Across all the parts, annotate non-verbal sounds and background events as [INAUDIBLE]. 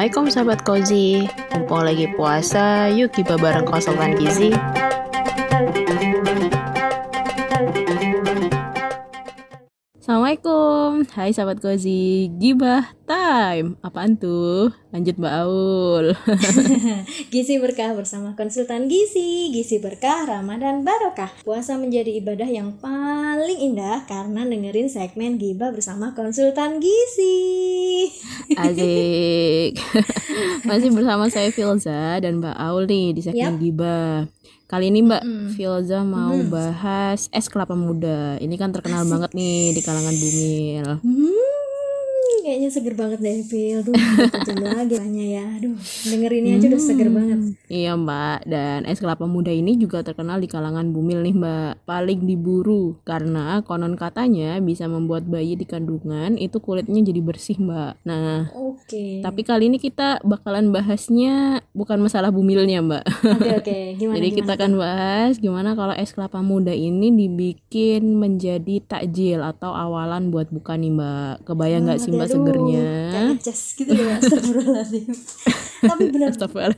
Assalamualaikum sahabat Kozi Mumpung lagi puasa, yuk kita bareng konsultan gizi hai sahabat Kozi Gibah time. Apaan tuh? Lanjut Mbak Aul. [LAUGHS] Gizi Berkah bersama konsultan Gizi. Gizi Berkah Ramadan Barokah. Puasa menjadi ibadah yang paling indah Karena dengerin segmen Gibah bersama konsultan Gizi. Asik. [LAUGHS] Masih bersama saya Filza dan Mbak Aul nih di segmen Yap. Gibah Kali ini Mbak Mm-mm. Filza mau Mm-mm. bahas es kelapa muda Ini kan terkenal Asik. banget nih di kalangan bumil Hmm, kayaknya seger banget deh Duh, [LAUGHS] satu jam lagi ya Aduh, dengerinnya aja udah seger Hmm. banget Iya mbak, dan es kelapa muda ini juga terkenal di kalangan bumil nih mbak. Paling diburu, karena konon katanya bisa membuat bayi di kandungan itu kulitnya jadi bersih mbak. Nah, Oke. tapi kali ini kita bakalan bahasnya bukan masalah bumilnya mbak. Oke oke, [LAUGHS] gimana Jadi kita akan bahas gimana kalau es kelapa muda ini dibikin menjadi takjil atau awalan buat buka nih mbak. Kebayang nggak sih mbak Aduh, segernya? Kayak cas gitu ya [LAUGHS] Tapi bener.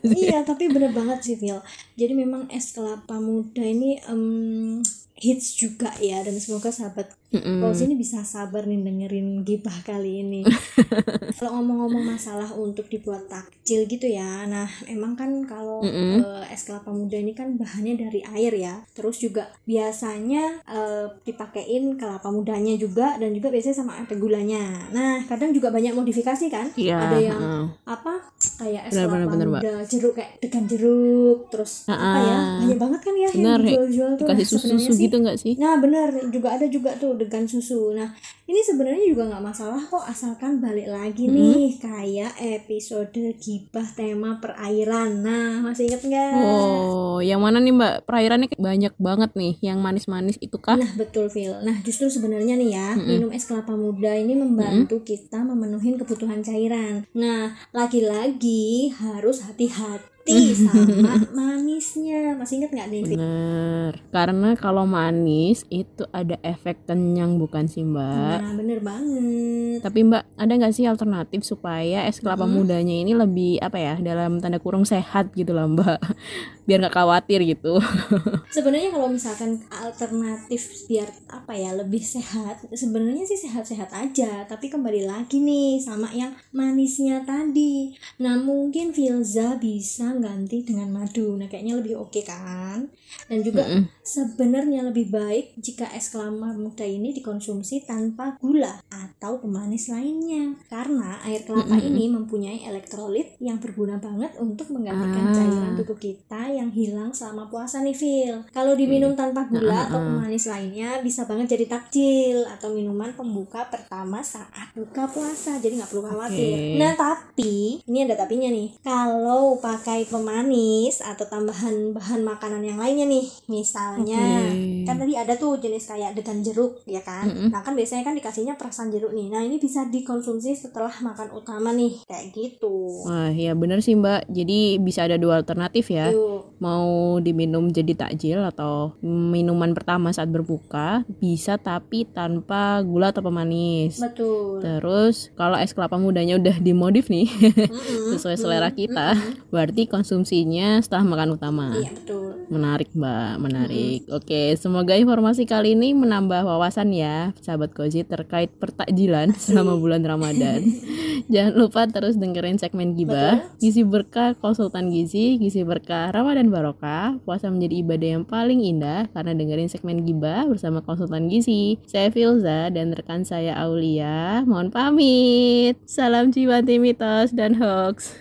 [LAUGHS] Iya tapi bener banget sih Phil Jadi memang es kelapa muda ini em, hits juga ya Dan semoga sahabat. Kalau ini bisa sabar nih dengerin gibah kali ini. [LAUGHS] kalau ngomong-ngomong masalah untuk dibuat takjil gitu ya. Nah, emang kan kalau Mm-mm. eh, es kelapa muda ini kan bahannya dari air ya. Terus juga biasanya eh, dipakein kelapa mudanya juga dan juga biasanya sama ada gulanya. Nah, kadang juga banyak modifikasi kan. Iya, Ada yang heeh. apa kayak es kelapa benar, muda jeruk kayak degan jeruk terus apa ya banyak banget kan ya benar, yang dijual-jual tuh Kasih Nah, sebenarnya susu-susu gitu nggak sih? Nah benar juga ada juga tuh degan susu. Nah ini sebenarnya juga nggak masalah kok asalkan balik lagi nih kayak episode gibah tema perairan. Nah masih inget nggak? Oh, yang mana nih Mbak? Perairannya banyak banget nih, yang manis-manis itu kah? Nah betul Phil. Nah justru sebenarnya nih ya minum es kelapa muda ini membantu kita memenuhi kebutuhan cairan. Nah lagi-lagi harus hati-hati sama [LAUGHS] manisnya. Masih inget nggak nih Phil? Bener. Karena kalau manis itu ada efek kenyang bukan sih Mbak? Nah bener banget. Tapi Mbak, ada nggak sih alternatif supaya es kelapa mudanya ini lebih apa ya dalam tanda kurung sehat gitu lah Mbak? [LAUGHS] Biar nggak khawatir gitu. [LAUGHS] sebenarnya kalau misalkan alternatif biar apa ya lebih sehat sebenarnya sih sehat-sehat aja tapi kembali lagi nih sama yang manisnya tadi nah mungkin Filza bisa ganti dengan madu nah kayaknya lebih oke kan dan juga Mm-mm. sebenarnya lebih baik jika es kelapa muda ini dikonsumsi tanpa gula atau pemanis lainnya karena air kelapa Mm-mm. ini mempunyai elektrolit yang berguna banget untuk menggantikan Ah. cairan tubuh kita yang hilang selama puasa nih Phil kalau diminum tanpa gula Ah, atau ah. pemanis lainnya bisa banget jadi takjil atau minuman pembuka pertama saat buka puasa jadi nggak perlu khawatir Oke. nah tapi ini ada tapinya nih kalau pakai pemanis atau tambahan bahan makanan yang lainnya nih misalnya Oke. kan tadi ada tuh jenis kayak degan jeruk ya kan Mm-mm. nah kan biasanya kan dikasihnya perasan jeruk nih nah ini bisa dikonsumsi setelah makan utama nih kayak gitu Wah, ya bener sih Mbak. Jadi bisa ada dua alternatif ya. Yuk. Mau diminum jadi takjil atau minuman pertama saat berbuka bisa tapi tanpa gula atau pemanis. betul Terus kalau es kelapa mudanya udah dimodif nih [LAUGHS] Mm-mm. sesuai selera kita, berarti konsumsinya setelah makan utama. iya betul Menarik Mbak, menarik. Oke, semoga informasi kali ini menambah wawasan ya, sahabat Kozi terkait pertakjilan [LAUGHS] selama bulan Ramadan. [LAUGHS] Jangan lupa terus dengerin segmen Gibah, Gizi Berkah Konsultan Gizi, Gizi Berkah Ramadan Barokah. Puasa menjadi ibadah yang paling indah karena dengerin segmen Gibah bersama Konsultan Gizi. Saya Filza dan rekan saya Aulia. Mohon pamit. Salam jiwa mitos dan hoax.